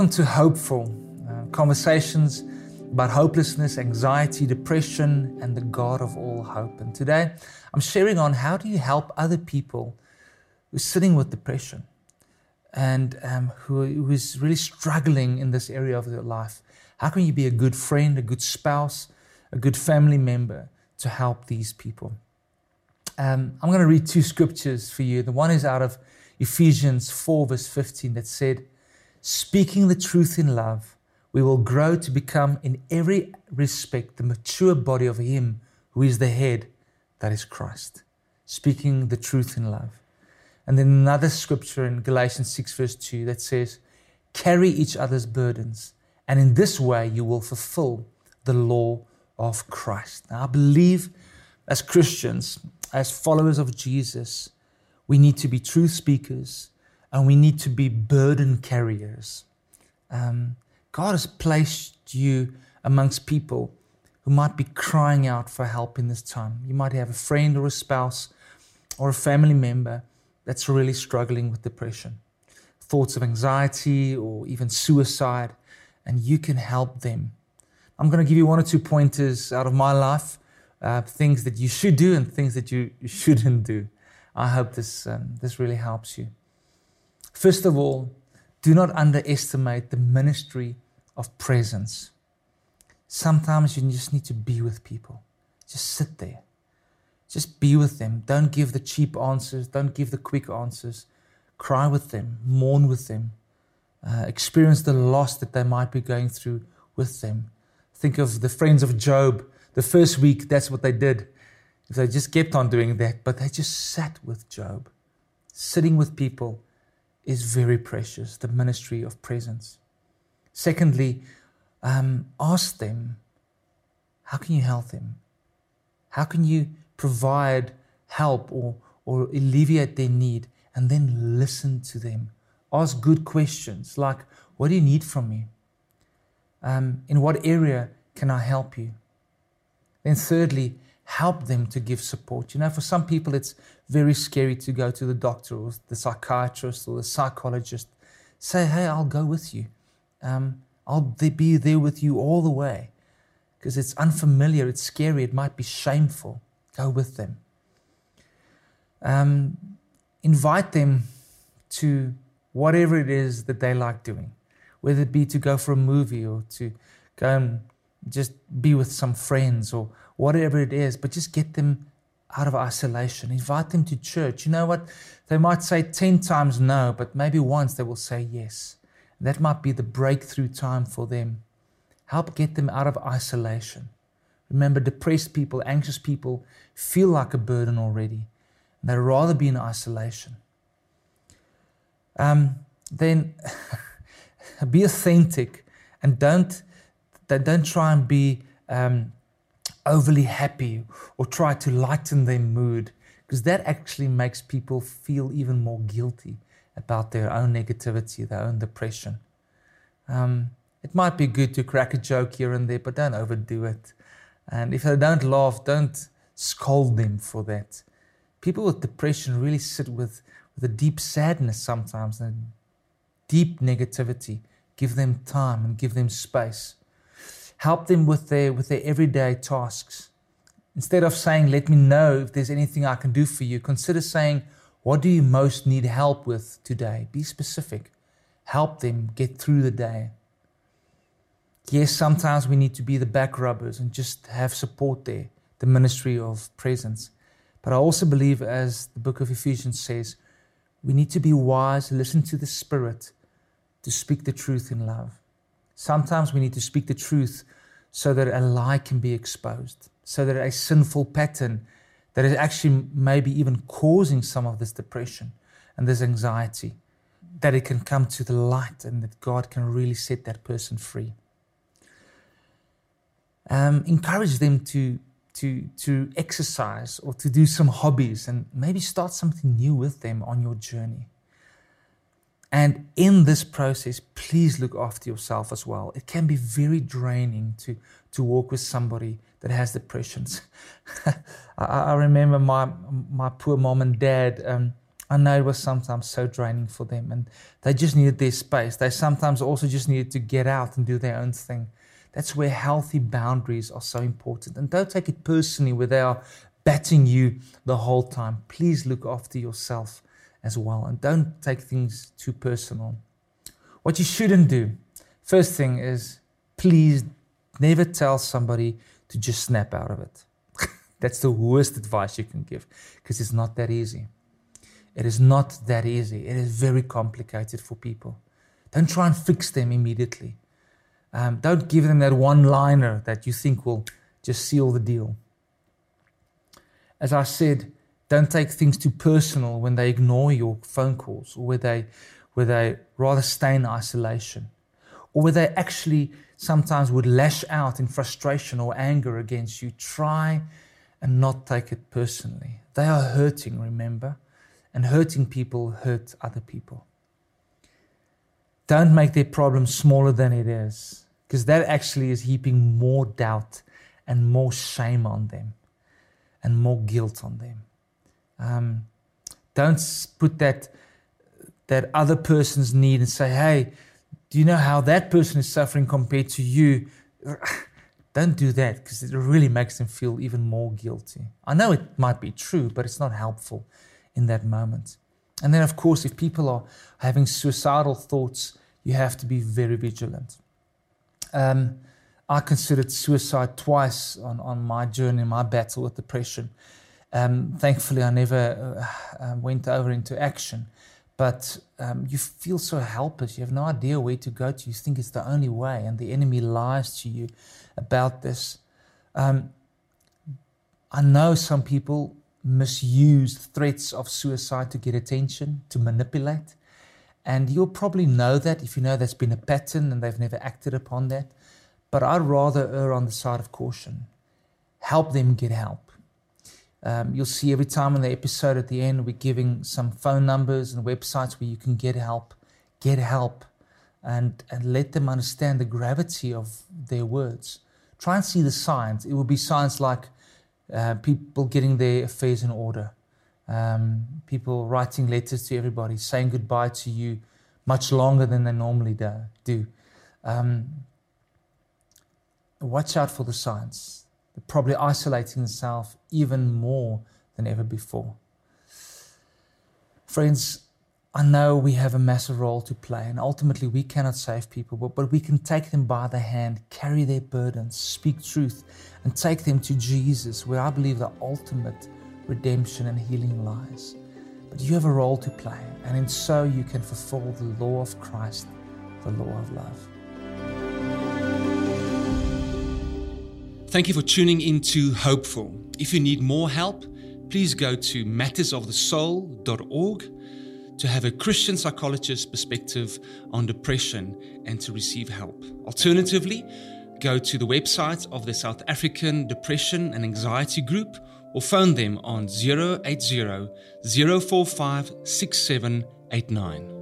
Welcome to Hopeful uh, conversations about hopelessness, anxiety, depression, and the God of all hope. And today I'm sharing on how do you help other people who are sitting with depression and um, who, who is really struggling in this area of their life. How can you be a good friend, a good spouse, a good family member to help these people? Um, I'm going to read two scriptures for you. The one is out of Ephesians 4, verse 15, that said, Speaking the truth in love, we will grow to become, in every respect, the mature body of Him who is the head, that is Christ. Speaking the truth in love. And then another scripture in Galatians 6, verse 2, that says, Carry each other's burdens, and in this way you will fulfill the law of Christ. Now, I believe as Christians, as followers of Jesus, we need to be truth speakers and we need to be burden carriers. Um, God has placed you amongst people who might be crying out for help in this time. You might have a friend or a spouse or a family member that's really struggling with depression, thoughts of anxiety, or even suicide, and you can help them. I'm going to give you one or two pointers out of my life, uh, things that you should do and things that you shouldn't do. I hope this, um, this really helps you. First of all, do not underestimate the ministry of presence. Sometimes you just need to be with people, just sit there. Just be with them. Don't give the cheap answers, don't give the quick answers. Cry with them, mourn with them, uh, experience the loss that they might be going through with them. Think of the friends of Job. The first week, that's what they did. They just kept on doing that, but they just sat with Job. Sitting with people is very precious, the ministry of presence. Secondly, um, ask them, how can you help them? How can you provide help or, or alleviate their need? And then listen to them. Ask good questions like, what do you need from me? Um, in what area can I help you? Then, thirdly, help them to give support. You know, for some people, it's very scary to go to the doctor or the psychiatrist or the psychologist. Say, hey, I'll go with you. Um, I'll be there with you all the way because it's unfamiliar, it's scary, it might be shameful. Go with them. Um, invite them to whatever it is that they like doing, whether it be to go for a movie or to go and just be with some friends or whatever it is, but just get them out of isolation. Invite them to church. You know what? They might say 10 times no, but maybe once they will say yes. That might be the breakthrough time for them. Help get them out of isolation. Remember, depressed people, anxious people feel like a burden already. They'd rather be in isolation. Um, then be authentic and don't, don't try and be um, overly happy or try to lighten their mood because that actually makes people feel even more guilty about their own negativity, their own depression. Um, it might be good to crack a joke here and there, but don't overdo it. And if they don't laugh, don't scold them for that. People with depression really sit with, with a deep sadness sometimes and deep negativity. Give them time and give them space. Help them with their, with their everyday tasks. Instead of saying, Let me know if there's anything I can do for you, consider saying, What do you most need help with today? Be specific. Help them get through the day. Yes, sometimes we need to be the back rubbers and just have support there, the ministry of presence. But I also believe, as the book of Ephesians says, we need to be wise, listen to the Spirit to speak the truth in love. Sometimes we need to speak the truth so that a lie can be exposed, so that a sinful pattern that is actually maybe even causing some of this depression and this anxiety, that it can come to the light and that God can really set that person free. Um, encourage them to to to exercise or to do some hobbies and maybe start something new with them on your journey. And in this process, please look after yourself as well. It can be very draining to, to walk with somebody that has depressions. I, I, remember my, my poor mom and dad, um, I know it was sometimes so draining for them and they just needed their space. They sometimes also just needed to get out and do their own thing. That's where healthy boundaries are so important. And don't take it personally where they are batting you the whole time. Please look after yourself as well and don't take things too personal. What you shouldn't do, first thing is please never tell somebody to just snap out of it. That's the worst advice you can give because it's not that easy. It is not that easy. It is very complicated for people. Don't try and fix them immediately. Um, don't give them that one liner that you think will just seal the deal. As I said, don't take things too personal when they ignore your phone calls or where they, where they rather stay in isolation or where they actually sometimes would lash out in frustration or anger against you. Try and not take it personally. They are hurting, remember? And hurting people hurt other people. Don't make their problem smaller than it is, because that actually is heaping more doubt and more shame on them and more guilt on them. Um, don't put that that other person's need and say, "Hey, do you know how that person is suffering compared to you?" Don't do that because it really makes them feel even more guilty. I know it might be true, but it's not helpful in that moment. And then, of course, if people are having suicidal thoughts, you have to be very vigilant. Um, I considered suicide twice on, on my journey, my battle with depression. Um, thankfully, I never uh, uh, went over into action. But um, you feel so helpless. You have no idea where to go to. You think it's the only way, and the enemy lies to you about this. Um, I know some people misuse threats of suicide to get attention, to manipulate. And you'll probably know that if you know there's been a pattern and they've never acted upon that. But I'd rather err on the side of caution. Help them get help. Um, you'll see every time in the episode at the end, we're giving some phone numbers and websites where you can get help. Get help and, and let them understand the gravity of their words. Try and see the signs. It will be signs like uh, people getting their affairs in order, um, people writing letters to everybody, saying goodbye to you much longer than they normally do. Um, watch out for the signs. Probably isolating himself even more than ever before. Friends, I know we have a massive role to play, and ultimately we cannot save people, but, but we can take them by the hand, carry their burdens, speak truth, and take them to Jesus, where I believe the ultimate redemption and healing lies. But you have a role to play, and in so you can fulfill the law of Christ, the law of love. Thank you for tuning into Hopeful. If you need more help, please go to mattersofthesoul.org to have a Christian psychologist perspective on depression and to receive help. Alternatively, go to the website of the South African Depression and Anxiety Group or phone them on 080 045 6789.